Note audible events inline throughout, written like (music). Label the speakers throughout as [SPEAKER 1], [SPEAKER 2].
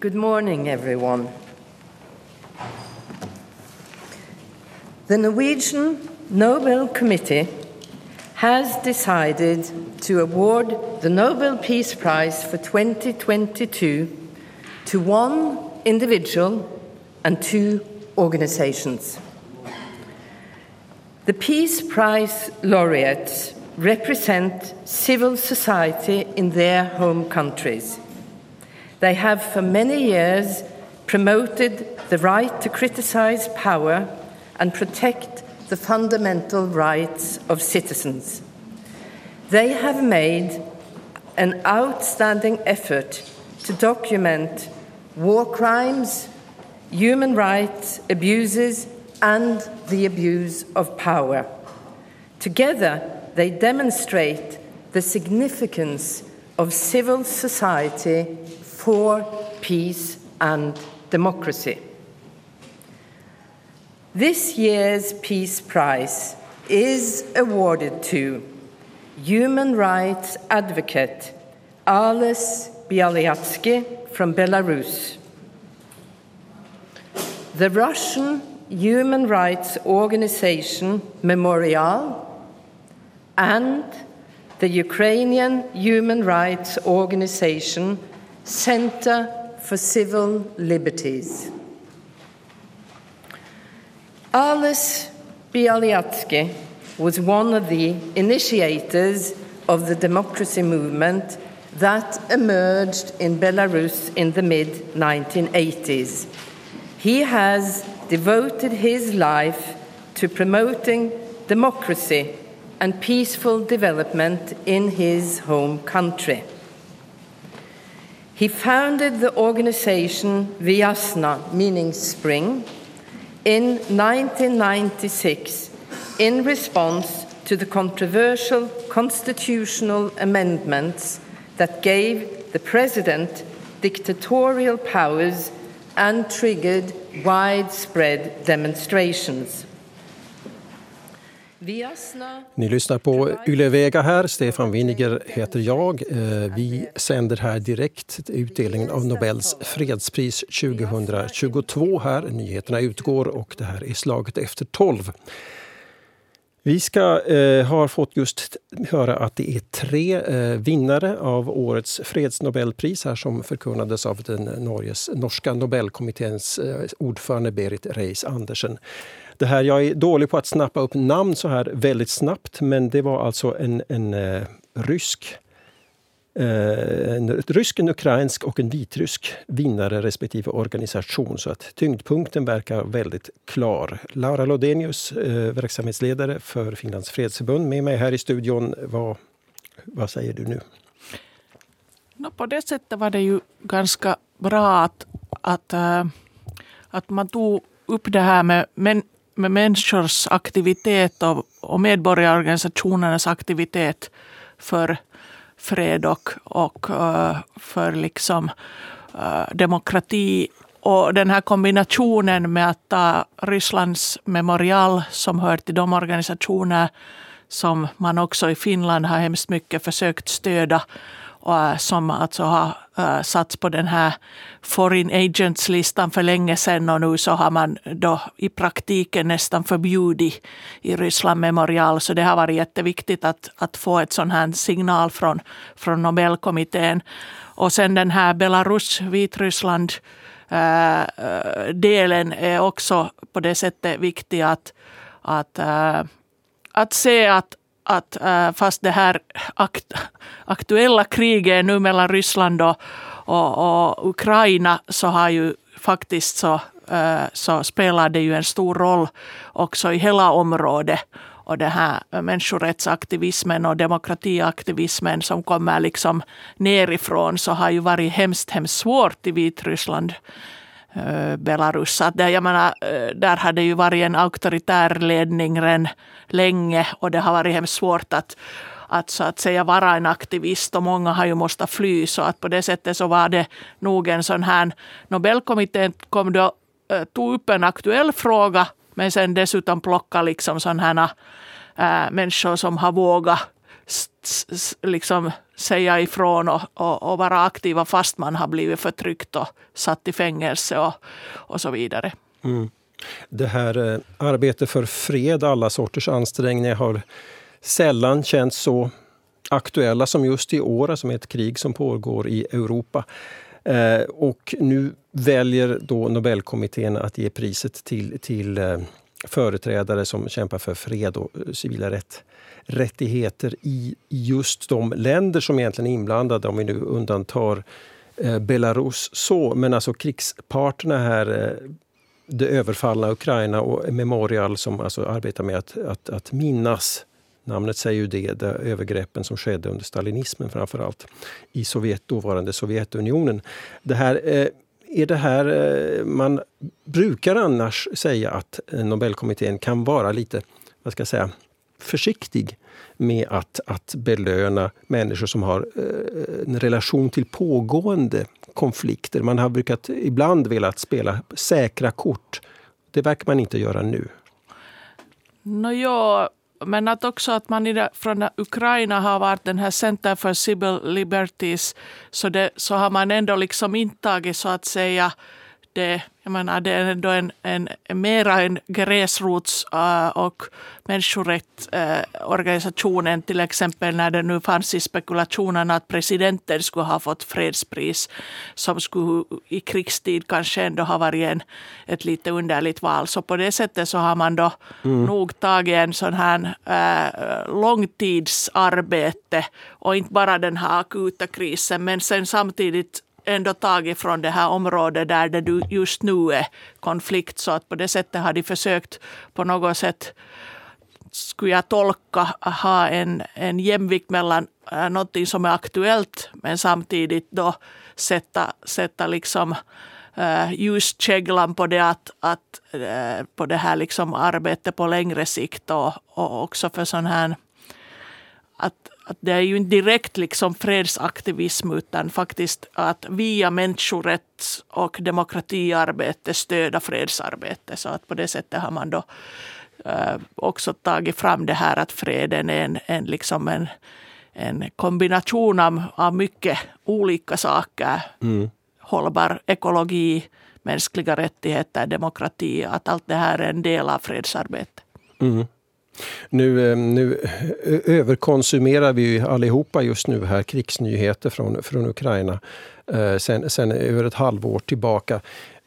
[SPEAKER 1] Good morning, everyone. The Norwegian Nobel Committee has decided to award the Nobel Peace Prize for 2022 to one individual and two organizations. The Peace Prize laureates represent civil society in their home countries. They have for many years promoted the right to criticize power and protect the fundamental rights of citizens. They have made an outstanding effort to document war crimes, human rights abuses, and the abuse of power. Together, they demonstrate the significance of civil society for peace and democracy. This year's Peace Prize is awarded to human rights advocate Alice Bialyatsky from Belarus. The Russian human rights organization Memorial and the Ukrainian human rights organization Center for Civil Liberties. Ales Bialyatsky was one of the initiators of the democracy movement that emerged in Belarus in the mid 1980s. He has devoted his life to promoting democracy and peaceful development in his home country. He founded the organization Vyasna, meaning spring, in 1996 in response to the controversial constitutional amendments that gave the president dictatorial powers and triggered widespread demonstrations.
[SPEAKER 2] Ni lyssnar på Yle Vega här. Stefan Winiger heter jag. Eh, vi sänder här direkt utdelningen av Nobels fredspris 2022 här. Nyheterna utgår och det här är slaget efter tolv. Vi ska, eh, har fått just höra att det är tre eh, vinnare av årets fredsnobelpris här som förkunnades av den Norges, norska Nobelkommitténs eh, ordförande Berit Reis Andersen. Det här, jag är dålig på att snappa upp namn så här väldigt snabbt men det var alltså en, en eh, rysk eh, en rysk, en ukrainsk och en vitrysk vinnare respektive organisation. Så att tyngdpunkten verkar väldigt klar. Laura Lodenius, eh, verksamhetsledare för Finlands fredsförbund, med mig här i studion. Vad, vad säger du nu?
[SPEAKER 3] No, på det sättet var det ju ganska bra att, att, eh, att man tog upp det här med, med, med människors aktivitet och, och medborgarorganisationernas aktivitet för fred och, och eh, för liksom, eh, demokrati. Och den här kombinationen med att ta Rysslands memorial som hör till de organisationer som man också i Finland har hemskt mycket försökt stödja och eh, som alltså har uh, satts på den här foreign agents-listan för länge sedan och nu så har man då i praktiken nästan förbjudit i Ryssland Memorial. Så det har varit jätteviktigt att, att få ett sån här signal från, från Nobelkommittén. Och sen den här Belarus, Vitryssland, uh, delen är också på det sättet viktig att, att, uh, att se att att äh, fast det här akt, aktuella kriget nu mellan Ryssland och, och, och, Ukraina så har ju faktiskt så, äh, så spelar det ju en stor roll också i hela området. Och det här människorättsaktivismen och demokratiaktivismen som kommer liksom nerifrån så har ju varit hemskt, hemskt svårt i Vitryssland. Eh, Belarus. Att det, jag menar, eh, där har det ju varit en auktoritär ledning redan länge och det har varit hemskt svårt att, att så att säga vara en aktivist och många har ju måste fly. Så att på det sättet så var det nog en sån här... Nobelkommittén kom då, eh, tog upp en aktuell fråga men sen dessutom plocka liksom sådana här äh, människor som har vågat liksom säga ifrån och, och, och, vara aktiva fast man har blivit förtryckt och satt i fängelse och, och så vidare. Mm.
[SPEAKER 2] Det här eh, arbetet för fred, alla sorters ansträngningar har sällan känts så aktuella som just i år, alltså som är ett krig som pågår i Europa. Eh, och nu väljer då Nobelkommittén att ge priset till, till eh, företrädare som kämpar för fred och eh, civila rätt, rättigheter i just de länder som egentligen är inblandade, om vi nu undantar eh, Belarus. så. Men alltså krigsparterna här eh, det överfallna Ukraina och Memorial som alltså arbetar med att, att, att minnas Namnet säger ju det, de övergreppen som skedde under stalinismen framför allt i Sovjet, dåvarande Sovjetunionen. Det här, eh, är det här, eh, man brukar annars säga att Nobelkommittén kan vara lite, vad ska jag säga, försiktig med att, att belöna människor som har eh, en relation till pågående konflikter. Man har brukat ibland velat spela säkra kort. Det verkar man inte göra nu.
[SPEAKER 3] No, ja, men att också att man i från Ukraina har varit den här Center for Civil Liberties så, det, så har man ändå liksom intagit så att säga det, jag menar, det är ändå en, en, mera en gräsrots uh, och människorättsorganisation uh, än till exempel när det nu fanns i spekulationen att presidenten skulle ha fått fredspris som skulle i krigstid kanske ändå ha varit en, ett lite underligt val. Så på det sättet så har man då mm. nog tagit en sån här uh, långtidsarbete och inte bara den här akuta krisen men sen samtidigt ändå tagit från det här området där det just nu är konflikt. Så att på det sättet har de försökt på något sätt, skulle jag tolka, ha en, en jämvikt mellan äh, någonting som är aktuellt men samtidigt då sätta, sätta liksom äh, ljuskäglan på det, att, att, äh, på det här liksom arbetet på längre sikt och, och också för sån här att, att det är ju inte direkt liksom fredsaktivism utan faktiskt att via människorätts och demokratiarbete stödja fredsarbete. Så att på det sättet har man då äh, också tagit fram det här att freden är en, en, liksom en, en kombination av, av mycket olika saker. Mm. Hållbar ekologi, mänskliga rättigheter, demokrati. Att allt det här är en del av fredsarbetet. Mm.
[SPEAKER 2] Nu, eh, nu eh, överkonsumerar vi allihopa just nu här krigsnyheter från, från Ukraina eh, sen, sen över ett halvår tillbaka.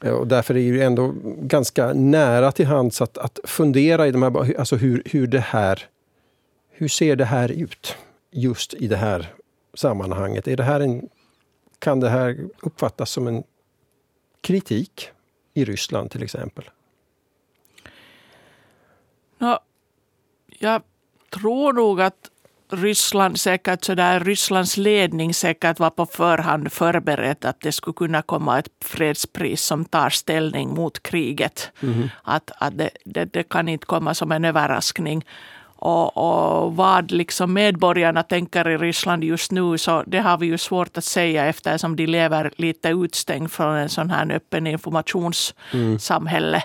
[SPEAKER 2] Och därför är det ändå ganska nära till hands att, att fundera i de här, alltså hur, hur det här hur ser det här ut just i det här sammanhanget? Är det här en, kan det här uppfattas som en kritik i Ryssland till exempel?
[SPEAKER 3] Ja, jag tror nog att Ryssland säkert så där, Rysslands ledning säkert var på förhand förberedd att det skulle kunna komma ett fredspris som tar ställning mot kriget. Mm. Att, att det, det, det, kan inte komma som en överraskning. Och, och, vad liksom medborgarna tänker i Ryssland just nu, så det har vi ju svårt att säga eftersom de lever lite utstängd från en sån här öppen informationssamhälle.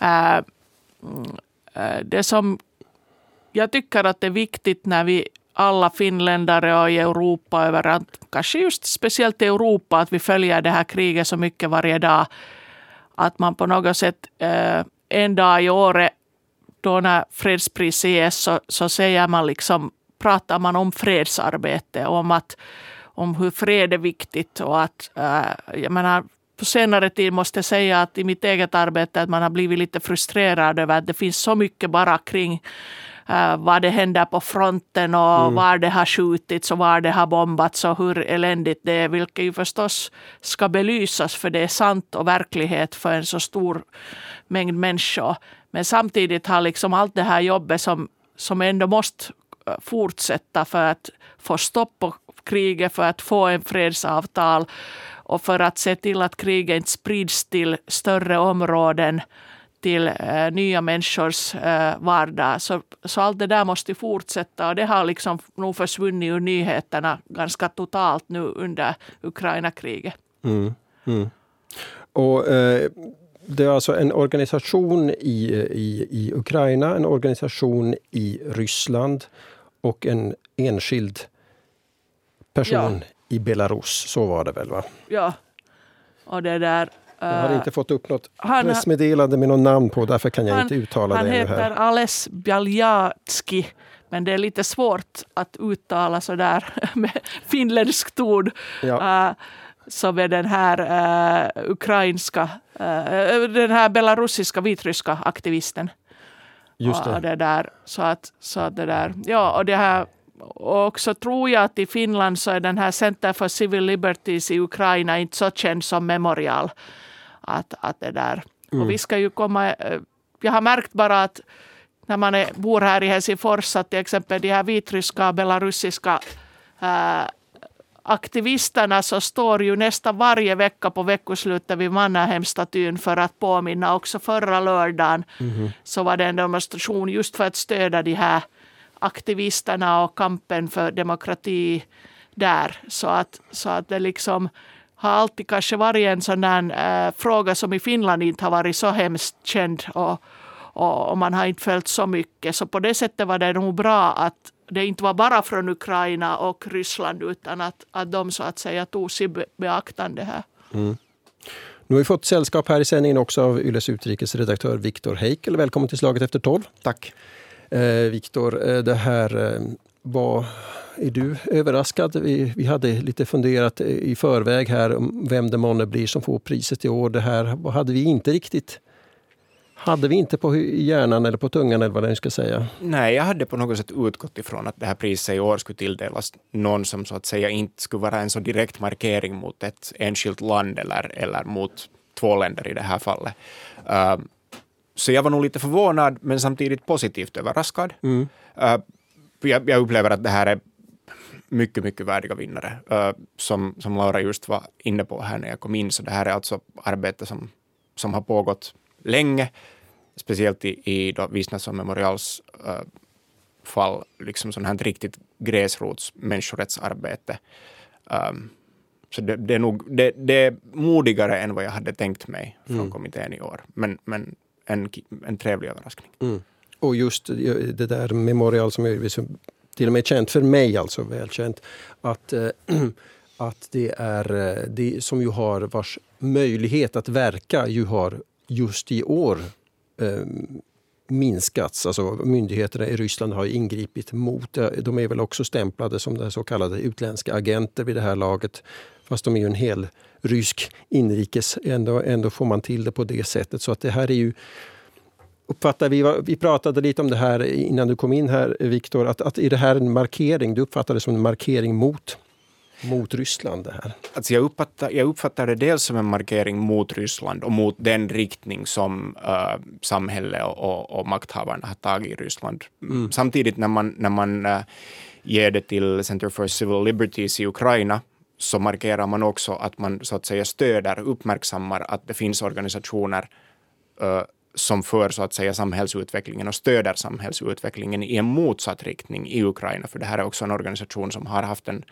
[SPEAKER 3] Mm. Uh, det som jag tycker att det är viktigt när vi alla finländare och i Europa överallt, kanske just speciellt i Europa, att vi följer det här kriget så mycket varje dag. Att man på något sätt eh, en dag i året, då när fredspriset ges, så, så säger man liksom, pratar man om fredsarbete, om, att, om hur fred är viktigt och att, eh, jag menar, på senare tid måste jag säga att i mitt eget arbete att man har blivit lite frustrerad över att det finns så mycket bara kring uh, vad det händer på fronten och mm. var det har skjutits och var det har bombats och hur eländigt det är. Vilket ju förstås ska belysas för det är sant och verklighet för en så stor mängd människor. Men samtidigt har liksom allt det här jobbet som, som ändå måste eh, fortsätta för att få stopp på kriget, för att få en fredsavtal och för att se till att kriget inte sprids till större områden till eh, nya människors eh, vardag. Så, så allt det där måste fortsätta och det har liksom nog försvunnit ur nyheterna ganska totalt nu under Ukraina-kriget. Mm, mm.
[SPEAKER 2] Och, eh, det är alltså en organisation i, i, i Ukraina, en organisation i Ryssland och en enskild person ja. i Belarus. Så var det väl? va?
[SPEAKER 3] Ja. Och det där...
[SPEAKER 2] Jag har inte fått upp något han, pressmeddelande med något namn på, därför kan jag han, inte uttala
[SPEAKER 3] det
[SPEAKER 2] här.
[SPEAKER 3] Han heter Ales Bialjatski, men det är lite svårt att uttala så där (laughs) med finländskt ord. Ja. Uh, som är den här uh, ukrainska, uh, den här belarusiska vitryska aktivisten.
[SPEAKER 2] Just det.
[SPEAKER 3] Och det där, så att, så att det där, ja, och det här och så tror jag att i Finland så är den här Center for Civil Liberties i Ukraina inte så känd som Memorial. Att, att det där. Mm. Och vi ska ju komma... Eh, jag har märkt bara att när man är, bor här i Helsingfors att till exempel de här vitryska och belarusiska äh, aktivisterna så står ju nästan varje vecka på veckoslutet vid Mannerheimstatyn för att påminna. Också förra lördagen mm. så var det en demonstration just för att stödja de här aktivisterna och kampen för demokrati där. Så att, så att det liksom har alltid kanske varit en sån där äh, fråga som i Finland inte har varit så hemskt känd och, och, och, man har inte följt så mycket. Så på det sättet var det nog bra att det inte var bara från Ukraina och Ryssland utan att, att de så att säga tog sig beaktande här. Mm.
[SPEAKER 2] Nu har vi fått sällskap här i sändningen också av Yles utrikesredaktör Viktor Heikel. Välkommen till Slaget efter tolv.
[SPEAKER 4] Tack.
[SPEAKER 2] Eh, Viktor, eh, det här eh, var är du överraskad? Vi, vi hade lite funderat eh, i förväg här om vem det månne blir som får priset i år. Det här hade vi inte riktigt hade vi inte på hjärnan eller på tungan eller vad den ska säga.
[SPEAKER 4] Nej, jag hade på något sätt utgått ifrån att det här priset i år skulle tilldelas någon som så att säga inte skulle vara en så direkt markering mot ett enskilt land eller, eller mot två länder i det här fallet. Ehm, så jag var nog lite förvånad men samtidigt positivt överraskad. Mm. Uh, jag, jag, upplever att det här är mycket, mycket värdiga vinnare. Uh, som, som Laura just var inne på här när jag kom in, så det här är alltså arbete som, som har pågått länge, speciellt i, i då Visnason Memorials uh, fall, liksom sånt här riktigt gräsrots människorättsarbete. Um, så det, det, är nog det, det, är modigare än vad jag hade tänkt mig från mm. kommittén i år. Men, men en, en trevlig överraskning. Mm.
[SPEAKER 2] Och just eh, det där Memorial som är liksom till och med känt för mig, alltså välkänt, att, äh, (clears throat) att det är eh, det som ju har vars möjlighet att verka ju har just i år äh, minskats. Alltså myndigheterna i Ryssland har ingripit mot, de är väl också stämplade som så kallade utländska agenter vid det här laget. Fast de är ju en hel rysk inrikes, ändå, ändå får man till det på det sättet. Så att det här är ju uppfattar vi, vi pratade lite om det här innan du kom in här Viktor, att, att är det här en markering, du uppfattar det som en markering mot mot Ryssland? Det här?
[SPEAKER 4] Alltså jag, uppfattar, jag uppfattar det dels som en markering mot Ryssland och mot den riktning som uh, samhället och, och, och makthavarna har tagit i Ryssland. Mm. Samtidigt när man, när man uh, ger det till Center for Civil Liberties i Ukraina så markerar man också att man så att säga stöder, uppmärksammar att det finns organisationer uh, som för så att säga samhällsutvecklingen och stöder samhällsutvecklingen i en motsatt riktning i Ukraina. För det här är också en organisation som har haft en,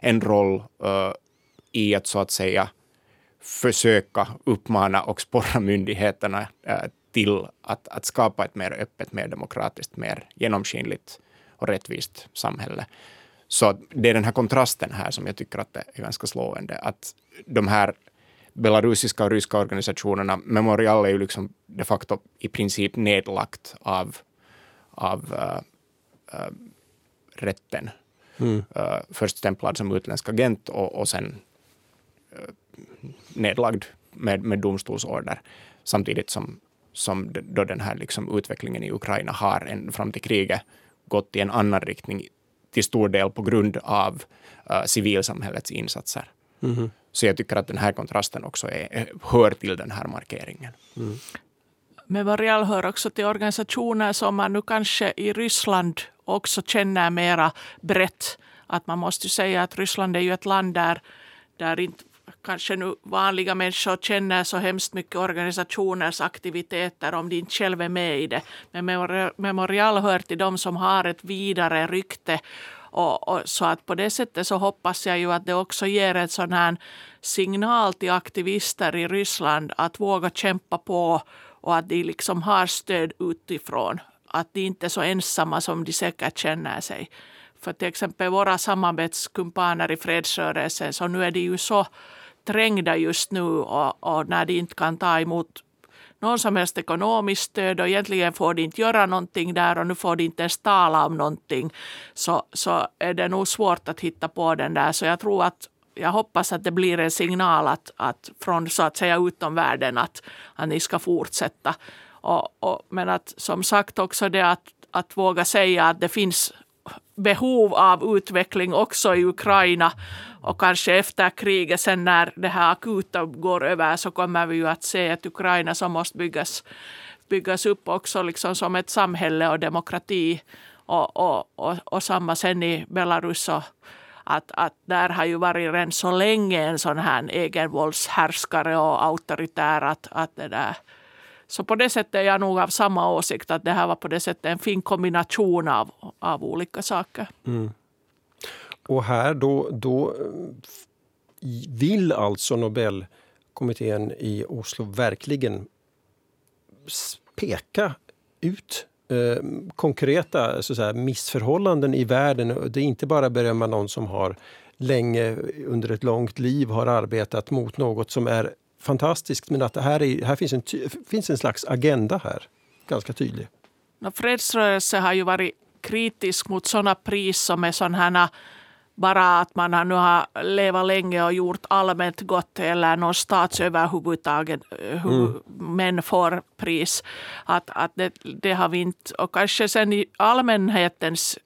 [SPEAKER 4] en roll uh, i att så att säga försöka uppmana och sporra myndigheterna uh, till att, att skapa ett mer öppet, mer demokratiskt, mer genomskinligt och rättvist samhälle. Så det är den här kontrasten här som jag tycker att det är ganska slående. Att de här belarusiska och ryska organisationerna, Memorial är ju liksom de facto i princip nedlagt av, av uh, uh, rätten. Mm. Uh, först stämplad som utländsk agent och, och sen nedlagd med, med domstolsorder. Samtidigt som, som då den här liksom utvecklingen i Ukraina har en, fram till kriget gått i en annan riktning till stor del på grund av uh, civilsamhällets insatser. Mm. Så jag tycker att den här kontrasten också är, eh, hör till den här markeringen. Mm.
[SPEAKER 3] Varial hör också till organisationer som man nu kanske i Ryssland också känner mera brett. Att man måste säga att Ryssland är ju ett land där, där inte kanske nu vanliga människor känner så hemskt mycket organisationers aktiviteter om de inte själva är med i det. Men Memorial hör till de som har ett vidare rykte och, och, så att på det sättet så hoppas jag ju att det också ger en sån här signal till aktivister i Ryssland att våga kämpa på och att de liksom har stöd utifrån. Att de inte är så ensamma som de säkert känner sig. för till exempel våra samarbetskumpaner i fredsrörelsen, så nu är de ju så trängda just nu och, och när de inte kan ta emot någon som helst ekonomiskt stöd och egentligen får de inte göra någonting där och nu får de inte ens tala om någonting så, så är det nog svårt att hitta på den där. Så jag tror att jag hoppas att det blir en signal att, att från så att säga utomvärlden att, att ni ska fortsätta. Och, och, men att som sagt också det att, att våga säga att det finns behov av utveckling också i Ukraina och kanske efter kriget, sen när det här akuta går över, så kommer vi ju att se ett Ukraina som måste byggas, byggas upp också liksom som ett samhälle och demokrati. Och, och, och, och samma sen i Belarus. Och, att, att där har ju varit redan så länge en sån här egenvåldshärskare och auktoritär att, att det där så på det sättet är jag nog av samma åsikt att det här var på det sättet en fin kombination av, av olika saker. Mm.
[SPEAKER 2] Och här då, då vill alltså Nobelkommittén i Oslo verkligen peka ut eh, konkreta så säga, missförhållanden i världen. Det är inte bara berömma någon som har länge under ett långt liv har arbetat mot något som är fantastiskt men att det här, är, här finns, en, finns en slags agenda här, ganska tydlig.
[SPEAKER 3] Fredsrörelsen har ju varit kritisk mot sådana pris som är sådana bara att man nu har levat länge och gjort allmänt gott eller någon statsöverhuvudtaget eh, mm. män får pris. Att, att det, det har vi inte, och kanske sen i allmänhetens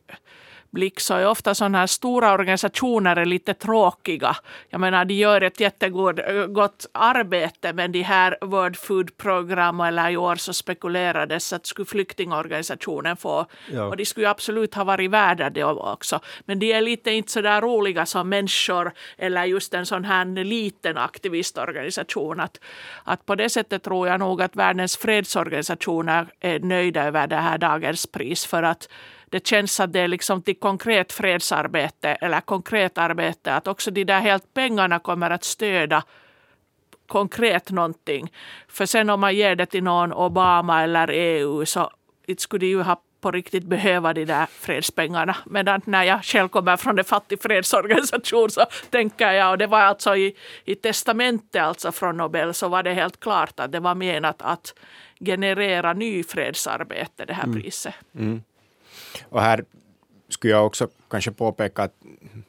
[SPEAKER 3] blick så är ofta sådana här stora organisationer är lite tråkiga. Jag menar, de gör ett jättegott arbete, men de här World Food Program eller i år så spekulerades att skulle flyktingorganisationen få, ja. och de skulle absolut ha varit värda det också. Men de är lite inte så där roliga som människor eller just en sån här liten aktivistorganisation. Att, att på det sättet tror jag nog att världens fredsorganisationer är nöjda över det här dagens pris för att det känns att det är liksom till konkret fredsarbete eller konkret arbete. Att också de där helt pengarna kommer att stödja konkret någonting. För sen om man ger det till någon Obama eller EU så skulle de ju ha på riktigt behöva de där fredspengarna. Medan när jag själv kommer från en fattig fredsorganisation så tänker jag, och det var alltså i, i testamentet alltså från Nobel, så var det helt klart att det var menat att generera ny fredsarbete, det här mm. priset. Mm.
[SPEAKER 4] Och här skulle jag också kanske påpeka att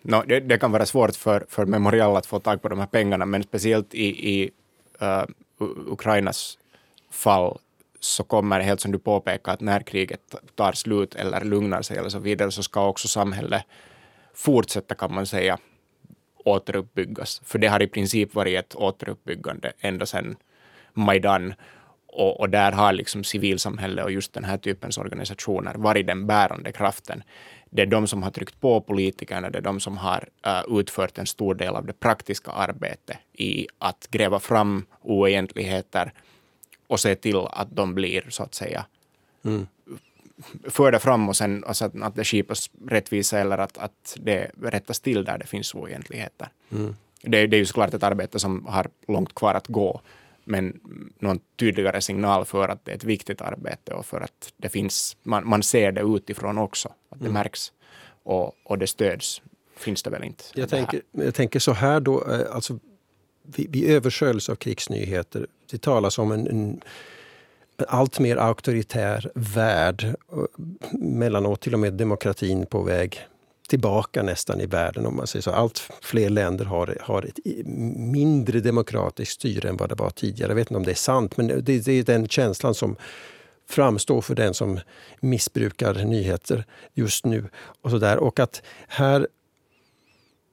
[SPEAKER 4] no, det, det, kan vara svårt för, för Memorial att få tag på de här pengarna, men speciellt i, i uh, Ukrainas fall så kommer, helt som du påpekar, att när kriget tar slut eller lugnar sig eller så vidare, så ska också samhället fortsätta, kan man säga, återuppbyggas. För det har i princip varit ett återuppbyggande ända sedan Majdan och, och, där har liksom civilsamhället och just den här typens organisationer varit den bärande kraften. Det är de som har tryckt på politikerna, det är de som har uh, utfört en stor del av det praktiska arbetet i att gräva fram oegentligheter och se till att de blir så att säga mm. förda fram och sen alltså att, att det skipas rättvisa eller att, att det rättas till där det finns oegentligheter. Mm. Det, det är ju såklart ett arbete som har långt kvar att gå men någon tydligare signal för att det är ett viktigt arbete och för att det finns, man, man ser det utifrån också, att det mm. märks och, och det stöds, finns det väl inte.
[SPEAKER 2] Jag tänker, jag tänker så här då, eh, alltså, vi, vi översköljs av krigsnyheter. Det talas om en, en allt mer auktoritär värld, mellanåt till och med demokratin på väg tillbaka nästan i världen. om man säger så. Allt fler länder har, har ett mindre demokratiskt styre än vad det var tidigare. Jag vet inte om det är sant, men det, det är den känslan som framstår för den som missbrukar nyheter just nu. Och, så där. och att här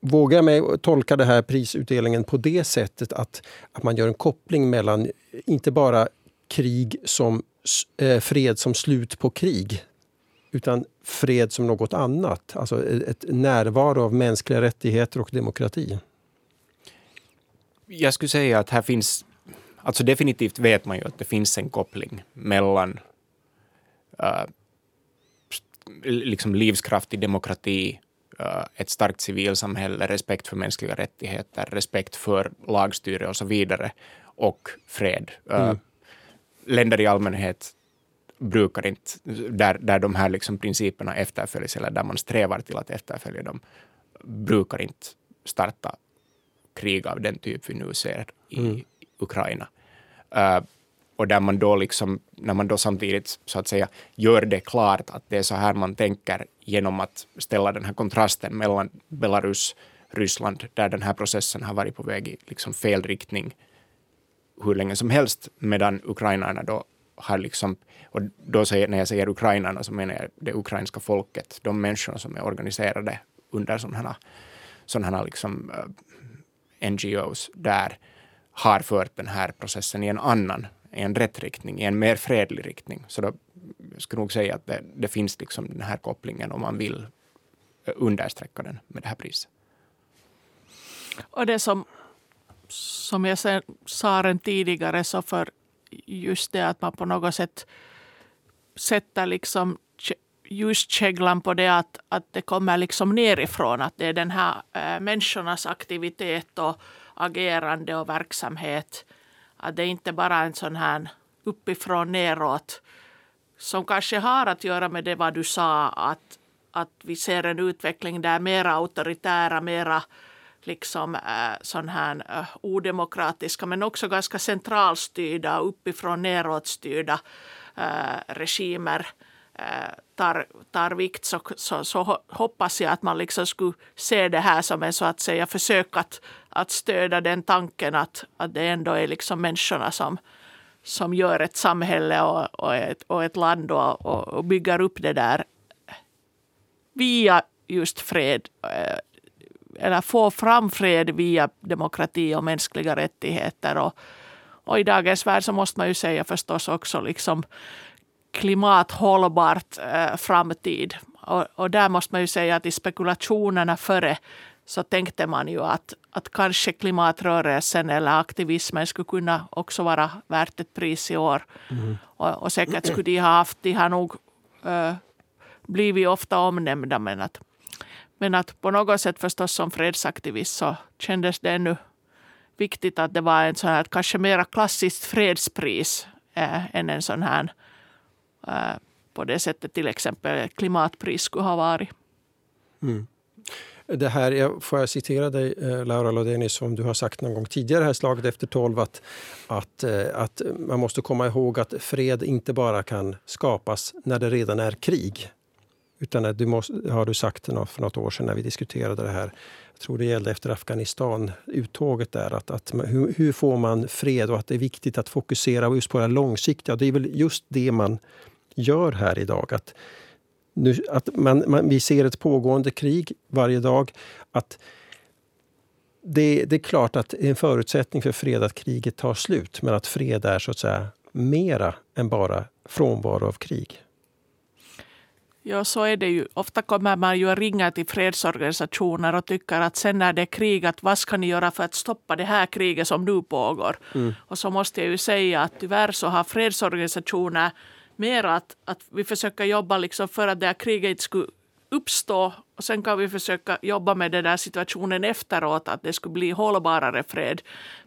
[SPEAKER 2] Vågar jag mig tolka det här prisutdelningen på det sättet att, att man gör en koppling mellan inte bara krig som eh, fred som slut på krig utan fred som något annat. Alltså ett närvaro av mänskliga rättigheter och demokrati.
[SPEAKER 4] Jag skulle säga att här finns, alltså definitivt vet man ju att det finns en koppling mellan uh, liksom livskraftig demokrati, uh, ett starkt civilsamhälle, respekt för mänskliga rättigheter, respekt för lagstyre och så vidare och fred. Uh, mm. Länder i allmänhet brukar inte, där, där de här liksom principerna efterföljs eller där man strävar till att efterfölja dem, brukar inte starta krig av den typ vi nu ser i mm. Ukraina. Uh, och där man då liksom, när man då samtidigt så att säga gör det klart att det är så här man tänker genom att ställa den här kontrasten mellan Belarus, Ryssland, där den här processen har varit på väg i liksom fel riktning hur länge som helst, medan ukrainarna då har liksom, och då säger, när jag säger ukrainarna så menar jag det ukrainska folket, de människor som är organiserade under sådana, sådana liksom, eh, uh, NGOs där har fört den här processen i en annan, i en rätt riktning, i en mer fredlig riktning. Så då jag skulle nog säga att det, det finns liksom den här kopplingen om man vill eh, understräcka den med det här priset.
[SPEAKER 3] Och det som, som jag sa redan tidigare, så för just det att man på något sätt sätter liksom just käglan på det att, att det kommer liksom nerifrån. Att det är den här äh, människornas aktivitet och agerande och verksamhet. Att det är inte bara en sån här uppifrån neråt som kanske har att göra med det vad du sa att, att vi ser en utveckling där mera auktoritära, mera liksom äh, sån här äh, odemokratiska men också ganska centralstyrda, uppifrån neråtstyrda äh, eh, regimer tar, tar vikt. Så, så, så, hoppas jag att man liksom skulle se det här som en så att säga försök att, att stödja den tanken att, att det ändå är liksom människorna som, som gör ett samhälle och, och, ett, och ett land och, och, och bygger upp det där via just fred eller få fram fred via demokrati och mänskliga rättigheter. Och, och i dagens värld så måste man ju säga förstås också liksom klimathållbart eh, framtid. Och, och, där måste man ju säga att i spekulationerna före så tänkte man ju att, att kanske klimatrörelsen eller aktivismen skulle kunna också vara värt ett pris i år. Mm. Och, och säkert skulle de ha haft, de har nog äh, blivit ofta omnämnda men att men att på något sätt förstås som fredsaktivist så kändes det ännu viktigt att det var en sån här kanske mera klassiskt fredspris äh, än en sån här äh, på det sättet till exempel klimatpris skulle ha varit.
[SPEAKER 2] Mm. Det här, får jag citera dig, eh, Laura Lodeni, som du har sagt någon gång tidigare här slaget efter tolv att, att, att man måste komma ihåg att fred inte bara kan skapas när det redan är krig. Utan du måste, har du sagt för något år sedan när vi diskuterade det här. Jag tror det gällde efter Afghanistan-uttåget där. Att, att hur, hur, får man fred och att det är viktigt att fokusera just på det långsiktiga. Det är väl just det man gör här idag. Att, nu, att man, man, vi ser ett pågående krig varje dag. Att det, det, är klart att det är en förutsättning för fred att kriget tar slut. Men att fred är så att säga mera än bara frånvaro av krig.
[SPEAKER 3] Ja, så är det ju. Ofta kommer man ju att ringa till fredsorganisationer och tycker att sen när det är krig, att vad ska ni göra för att stoppa det här kriget som nu pågår? Mm. Och så måste jag ju säga att tyvärr så har fredsorganisationer mer att, att vi försöker jobba liksom för att det här kriget inte skulle uppstå och sen kan vi försöka jobba med den där situationen efteråt, att det skulle bli hållbarare fred.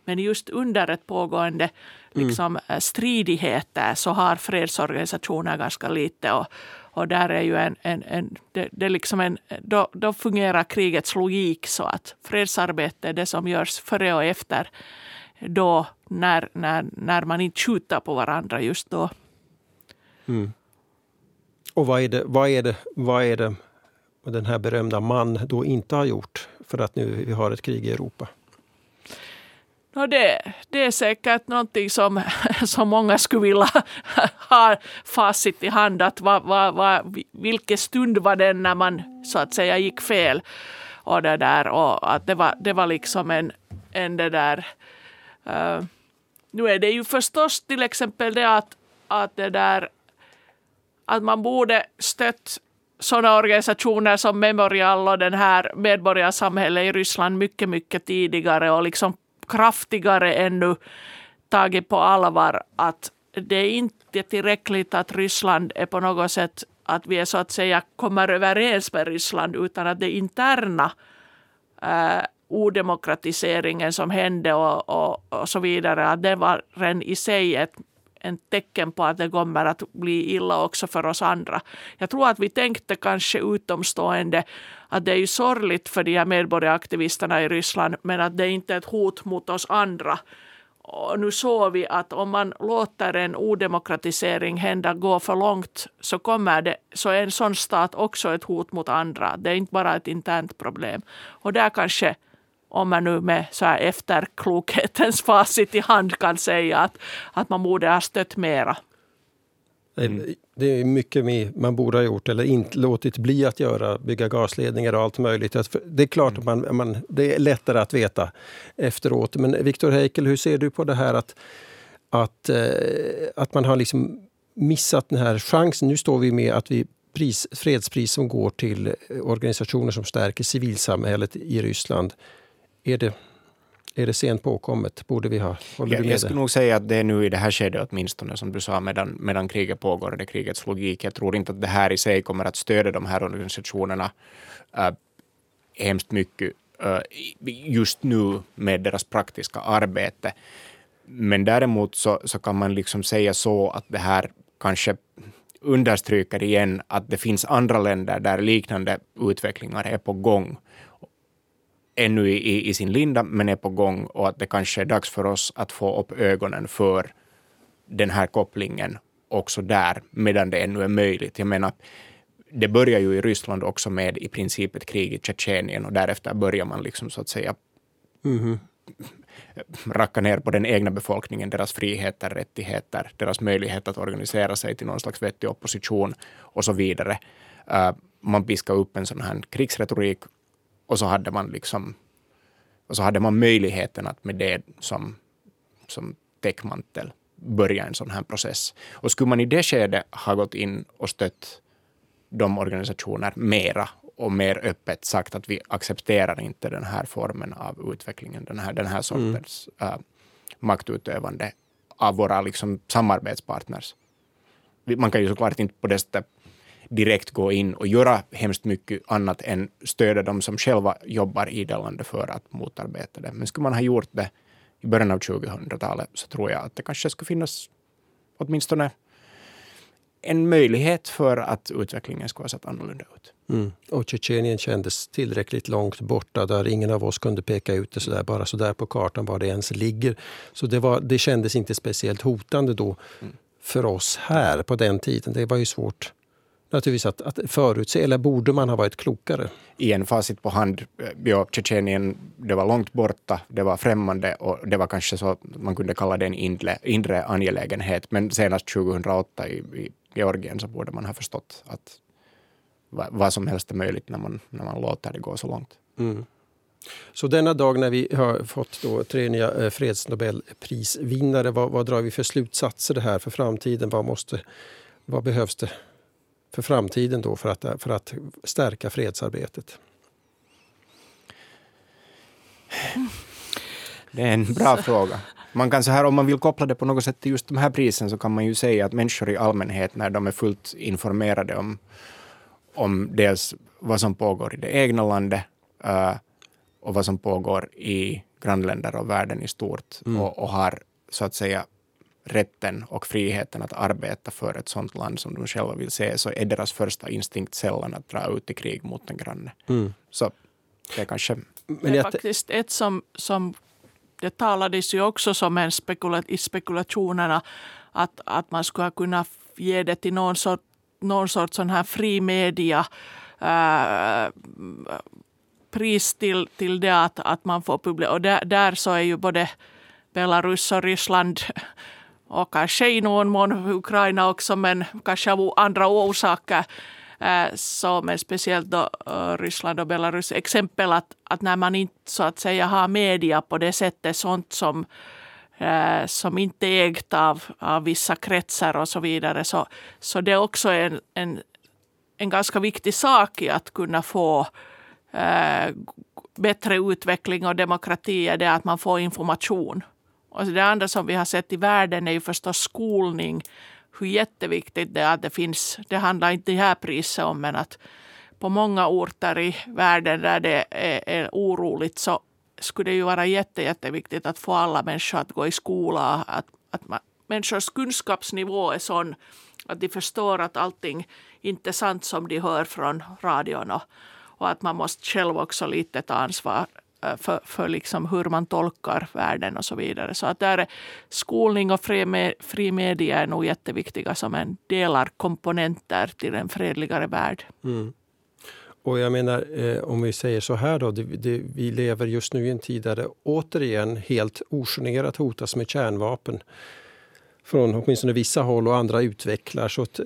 [SPEAKER 3] Men just under ett pågående mm. liksom, mm. stridigheter så har fredsorganisationer ganska lite. Och, och där är ju en, en, en, det, det liksom en då, då fungerar krigets logik så att fredsarbete är det som görs före och efter då när, när, när man inte skjuter på varandra just då.
[SPEAKER 2] Mm. Och vad är, det, vad, är det, vad är det den här berömda man då inte har gjort för att nu vi har ett krig i Europa?
[SPEAKER 3] No det, det är säkert någonting som, (laughs) som många skulle vilja (laughs) ha facit i hand. Att va, va, va, vilken stund var det när man så att säga gick fel? Och det där och att det var, det var liksom en, en det där. Uh, nu är det ju förstås till exempel det att, att det där att man borde stött sådana organisationer som Memorial och den här medborgarsamhället i Ryssland mycket, mycket tidigare och liksom kraftigare ännu tagit på allvar att det är inte tillräckligt att Ryssland är på något sätt att vi är så att säga kommer överens med Ryssland utan att det interna eh, odemokratiseringen som hände och, och, och, så vidare, att det var redan i sig ett, en tecken på att det kommer att bli illa också för oss andra. Jag tror att vi tänkte kanske utomstående att det är ju sorgligt för de här medborgaraktivisterna i Ryssland men att det inte är ett hot mot oss andra. Och nu såg vi att om man låter en odemokratisering hända gå för långt så kommer det, så är en sån stat också ett hot mot andra. Det är inte bara ett internt problem. Och där kanske om man nu med så här efterklokhetens facit i hand kan säga att, att man borde ha stött mera.
[SPEAKER 2] Mm. Det är mycket man borde ha gjort eller inte låtit bli att göra, bygga gasledningar och allt möjligt. Det är klart att man, man, det är lättare att veta efteråt. Men Viktor Heikel, hur ser du på det här att, att, eh, att man har liksom missat den här chansen? Nu står vi med att vi pris, fredspris som går till organisationer som stärker civilsamhället i Ryssland. Är det är det sent påkommet? Borde vi ha?
[SPEAKER 4] Håller jag, jag skulle nog säga att det är nu i det här skedet åtminstone, som du sa, medan, medan kriget pågår och det är krigets logik. Jag tror inte att det här i sig kommer att stödja de här organisationerna äh, hemskt mycket äh, just nu med deras praktiska arbete. Men däremot så, så kan man liksom säga så att det här kanske understryker igen att det finns andra länder där liknande utvecklingar är på gång ännu i, i sin linda, men är på gång och att det kanske är dags för oss att få upp ögonen för den här kopplingen också där, medan det ännu är möjligt. Jag menar, det börjar ju i Ryssland också med i princip ett krig i Tjetjenien och därefter börjar man liksom så att säga mm. racka ner på den egna befolkningen, deras friheter, rättigheter, deras möjlighet att organisera sig till någon slags vettig opposition och så vidare. Uh, man piskar upp en sån här krigsretorik och så hade man liksom och så hade man möjligheten att med det som, som täckmantel börja en sån här process. Och skulle man i det skedet ha gått in och stött de organisationer mera och mer öppet sagt att vi accepterar inte den här formen av utvecklingen, den här, den här sortens mm. uh, maktutövande av våra liksom, samarbetspartners. Man kan ju såklart inte på det sättet direkt gå in och göra hemskt mycket annat än stödja de som själva jobbar idellande för att motarbeta det. Men skulle man ha gjort det i början av 2000-talet så tror jag att det kanske skulle finnas åtminstone en möjlighet för att utvecklingen skulle ha sett annorlunda ut.
[SPEAKER 2] Mm. Och Tjetjenien kändes tillräckligt långt borta där ingen av oss kunde peka ut det så där, bara så där på kartan var det ens ligger. Så det, var, det kändes inte speciellt hotande då mm. för oss här på den tiden. Det var ju svårt naturligtvis att, att förutse, eller borde man ha varit klokare?
[SPEAKER 4] I en facit på hand, eh, ja, Tjetjenien, det var långt borta, det var främmande och det var kanske så man kunde kalla det en inre, inre angelägenhet. Men senast 2008 i, i Georgien så borde man ha förstått att vad, vad som helst är möjligt när man, när man låter det gå så långt. Mm.
[SPEAKER 2] Så denna dag när vi har fått då tre nya eh, fredsnobelprisvinnare, vad, vad drar vi för slutsatser det här för framtiden? Vad, måste, vad behövs det för framtiden då för att, för att stärka fredsarbetet?
[SPEAKER 4] Det är en bra fråga. Man kan så här, om man vill koppla det på något sätt till just de här prisen så kan man ju säga att människor i allmänhet när de är fullt informerade om, om dels vad som pågår i det egna landet uh, och vad som pågår i grannländer och världen i stort mm. och, och, har så att säga rätten och friheten att arbeta för ett sådant land som de själva vill se, så är deras första instinkt sällan att dra ut i krig mot en granne. Mm. Så det är kanske...
[SPEAKER 3] Men det är faktiskt ett som, som det talades ju också som en spekula, i spekulationerna att, att man skulle kunna ge det till någon sort, någon sorts sån här fri media äh, pris till, till det att, att man får publicera. Och där, där så är ju både Belarus och Ryssland och kanske i någon mån Ukraina också, men kanske av andra orsaker. Eh, så, men speciellt då eh, Ryssland och Belarus exempel att, att när man inte så att säga har media på det sättet, sånt som eh, som inte är ägt av, av vissa kretsar och så vidare. Så, så det är också en, en, en ganska viktig sak i att kunna få eh, bättre utveckling och demokrati är det att man får information. Och det andra som vi har sett i världen är ju förstås skolning. Hur jätteviktigt det är att det finns. Det handlar inte det här priset om, men att på många orter i världen där det är, är oroligt så skulle det ju vara jätte, jätteviktigt att få alla människor att gå i skola. Att, att man, människors kunskapsnivå är sån att de förstår att allting inte är sant som de hör från radion och, och att man måste själv också lite ta ansvar Eh, för, för liksom hur man tolkar världen och så vidare. Så att där är skolning och fri, fri media är nog jätteviktiga som en delarkomponenter till en fredligare värld.
[SPEAKER 2] Mm. Och jag menar, eh, om vi säger så här då, det, det, vi lever just nu i en tid där det återigen helt ogenerat hotas med kärnvapen från åtminstone vissa håll och andra utvecklar. Så att, eh,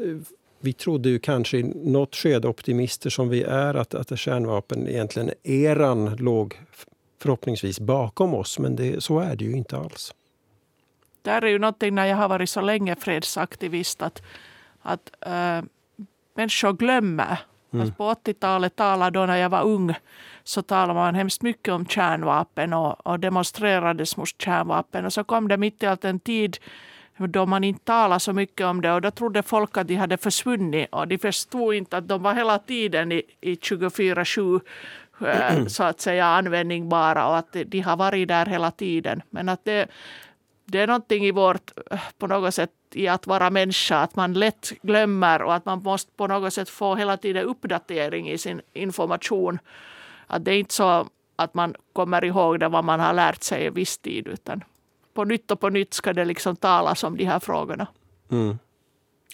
[SPEAKER 2] vi trodde ju kanske i något skede, optimister som vi är, att, att kärnvapen egentligen eran låg förhoppningsvis bakom oss, men det, så är det ju inte alls.
[SPEAKER 3] Det är ju någonting när jag har varit så länge fredsaktivist att, att äh, människor glömmer Mm. Alltså på 80-talet talade då när jag var ung så talade man hemskt mycket om kärnvapen och, och demonstrerades mot kärnvapen. Och så kom det mitt i allt en tid då man inte talade så mycket om det och då trodde folk att de hade försvunnit och de förstod inte att de var hela tiden i, i 24-7 eh, så att säga användningsbara och att de har varit där hela tiden. Men att det, det är någonting i vårt, eh, på något sätt, i att vara människa, att man lätt glömmer och att man måste på något sätt få hela tiden uppdatering i sin information. Att det är inte så att man kommer ihåg det vad man har lärt sig i viss tid, utan på nytt och på nytt ska det liksom talas om de här frågorna.
[SPEAKER 2] Mm.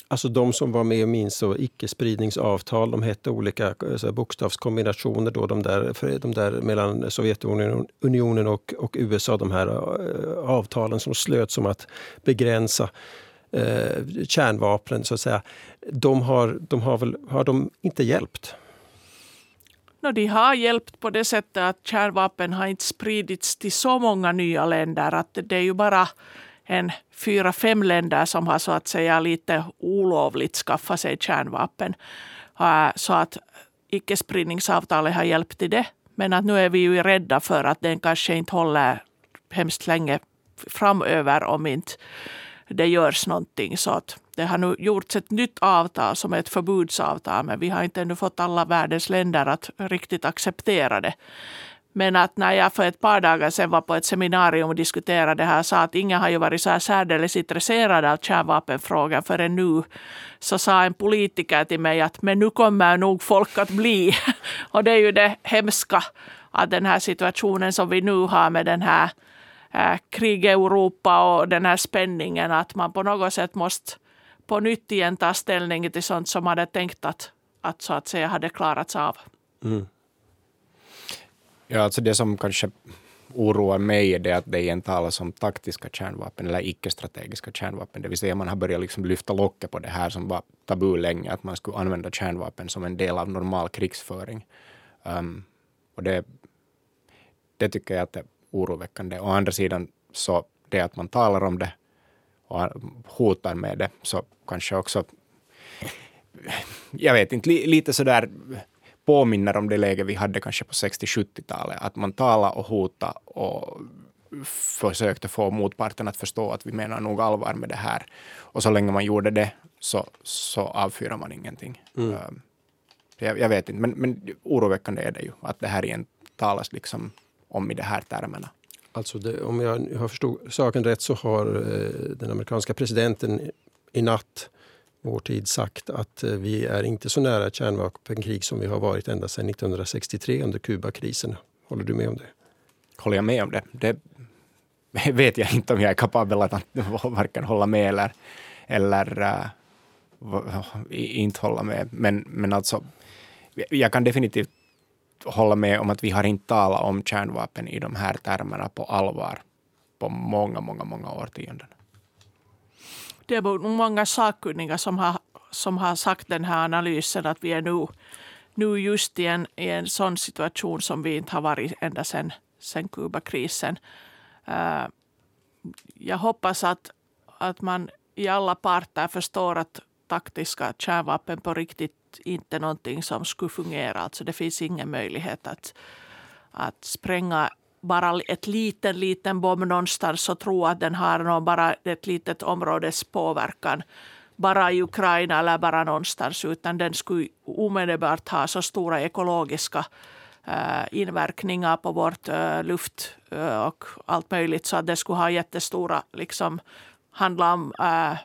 [SPEAKER 2] Alltså de som var med och minns icke-spridningsavtal, de hette olika alltså, bokstavskombinationer, då, de, där, de där mellan Sovjetunionen och, och USA, de här uh, avtalen som slöts om att begränsa uh, kärnvapnen, så att säga. De har, de har, väl, har de inte hjälpt?
[SPEAKER 3] No, de har hjälpt på det sättet att kärnvapen har inte spridits till så många nya länder. Att det är ju bara en fyra, fem länder som har så att säga lite olovligt skaffat sig kärnvapen. Så att icke-spridningsavtalet har hjälpt till det. Men att nu är vi ju rädda för att den kanske inte håller hemskt länge framöver om inte det görs någonting. Så att det har nu gjorts ett nytt avtal som är ett förbudsavtal men vi har inte ännu fått alla världens länder att riktigt acceptera det. Men att när jag för ett par dagar sedan var på ett seminarium och diskuterade det här sa att ingen har ju varit så här särdeles intresserad av kärnvapenfrågan förrän nu. Så sa en politiker till mig att men nu kommer nog folk att bli. (laughs) och det är ju det hemska att den här situationen som vi nu har med den här äh, krig i Europa och den här spänningen att man på något sätt måste på nytt igen ta ställning till sånt som man hade tänkt att, att så att säga hade klarats av. Mm.
[SPEAKER 4] Ja, alltså det som kanske oroar mig är det att det igen talas om taktiska kärnvapen eller icke-strategiska kärnvapen. Det vill säga man har börjat liksom lyfta locket på det här som var tabu länge, att man skulle använda kärnvapen som en del av normal krigsföring. Um, och det, det tycker jag att det oroväckande. Å andra sidan så det att man talar om det och hotar med det så kanske också jag vet inte, lite sådär påminner om det läge vi hade kanske på 60-70-talet. Att man talade och hotade och försökte få motparten att förstå att vi menar nog allvar med det här. Och så länge man gjorde det så, så avfyrar man ingenting. Mm. Ehm, jag, jag, vet inte, men, men oroväckande är det ju att det här igen talas liksom om i de här termerna.
[SPEAKER 2] Alltså det, om jag har förstått saken rätt så har eh, den amerikanska presidenten i natt vår tid sagt att eh, vi är inte så nära ett kärnvapenkrig som vi har varit ända sedan 1963 under Kubakrisen. Håller du med om det?
[SPEAKER 4] Håller jag med om det? Det (laughs) vet jag inte om jag är kapabel att (laughs) varken hålla med eller, eller uh, inte hålla med. Men, men alltså, jag kan definitivt hålla med om att vi har inte talat om kärnvapen i de här termerna på allvar på många, många, många årtionden
[SPEAKER 3] det är många sakkunniga som har, som har sagt den här analysen att vi är nu, nu just i en, i en sån situation som vi inte har varit ända sedan sen Kubakrisen. Uh, jag hoppas att, att man i alla parter förstår att taktiska kärnvapen på riktigt inte någonting som skulle fungera. Alltså det finns ingen möjlighet att, att spränga bara ett liten, liten bomb någonstans och tro att den har någon, bara ett litet områdes påverkan bara i Ukraina eller bara någonstans, utan den skulle omedelbart ha så stora ekologiska äh, inverkningar på vårt äh, luft äh, och allt möjligt så att det skulle ha jättestora liksom, handla om äh,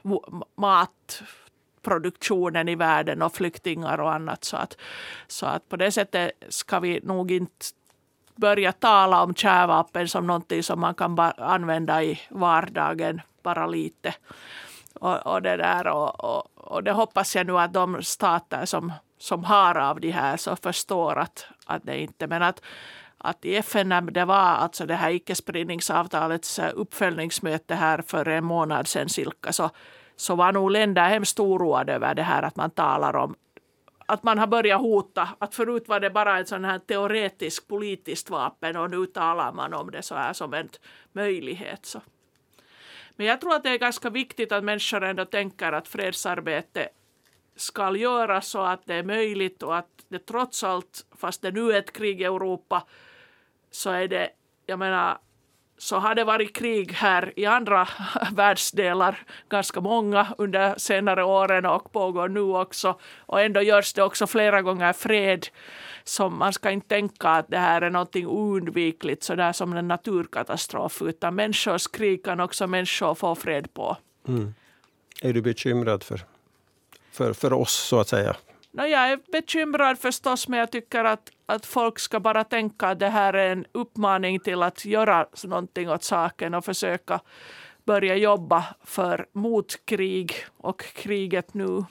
[SPEAKER 3] produktionen i världen och flyktingar och annat. Så att, så att på det sättet ska vi nog inte börja tala om kärvapen som någonting som man kan använda i vardagen, bara lite. Och, och det, där, och, och, och, det hoppas jag nu att de stater som, som har av de här så förstår att, att det inte... Men att, att i FN när det var alltså det här icke-spridningsavtalets uppföljningsmöte här för en månad sedan cirka så, så var nog länder hemskt oroade över det här att man talar om att man har börjat hota. Att förut var det bara ett sån här teoretiskt politiskt vapen och nu talar man om det så här som en möjlighet. Så. Men jag tror att det är ganska viktigt att människor ändå tänker att fredsarbete ska göras så att det är möjligt och att det trots allt, fast det nu är ett krig i Europa, så är det, jag menar, så har det varit krig här i andra (laughs) världsdelar, ganska många under senare åren och pågår nu också. Och ändå görs det också flera gånger fred. Så man ska inte tänka att det här är någonting oundvikligt, sådär som en naturkatastrof, utan människors krig kan också människor få fred på. Mm.
[SPEAKER 2] Är du bekymrad för, för, för oss, så att säga?
[SPEAKER 3] No, jag är bekymrad förstås, men jag tycker att, att folk ska bara tänka att det här är en uppmaning till att göra någonting åt saken och försöka börja jobba för mot krig och kriget nu.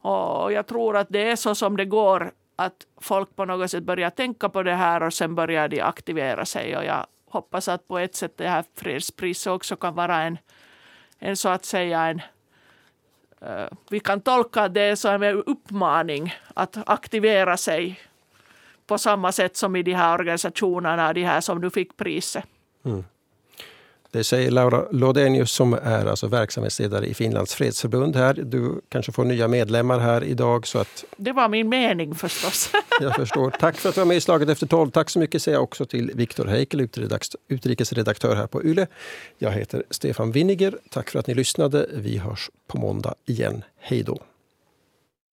[SPEAKER 3] Och jag tror att det är så som det går, att folk på något sätt börjar tänka på det här och sen börjar de aktivera sig. Och jag hoppas att på ett sätt det här fredspriset också kan vara en, en så att säga en Eh, vi kan tolka det som en uppmaning att aktivera sig på samma sätt som i de här organisationerna, de här som nu fick priset. Mm.
[SPEAKER 2] Det säger Laura Lodenius som är alltså verksamhetsledare i Finlands fredsförbund här. Du kanske får nya medlemmar här idag. Så att...
[SPEAKER 3] Det var min mening förstås. (laughs)
[SPEAKER 2] jag förstår. Tack för att du var med i Slaget efter tolv. Tack så mycket säger jag också till Viktor Heikel, utrikesredaktör här på YLE. Jag heter Stefan Winniger. Tack för att ni lyssnade. Vi hörs på måndag igen. Hej då!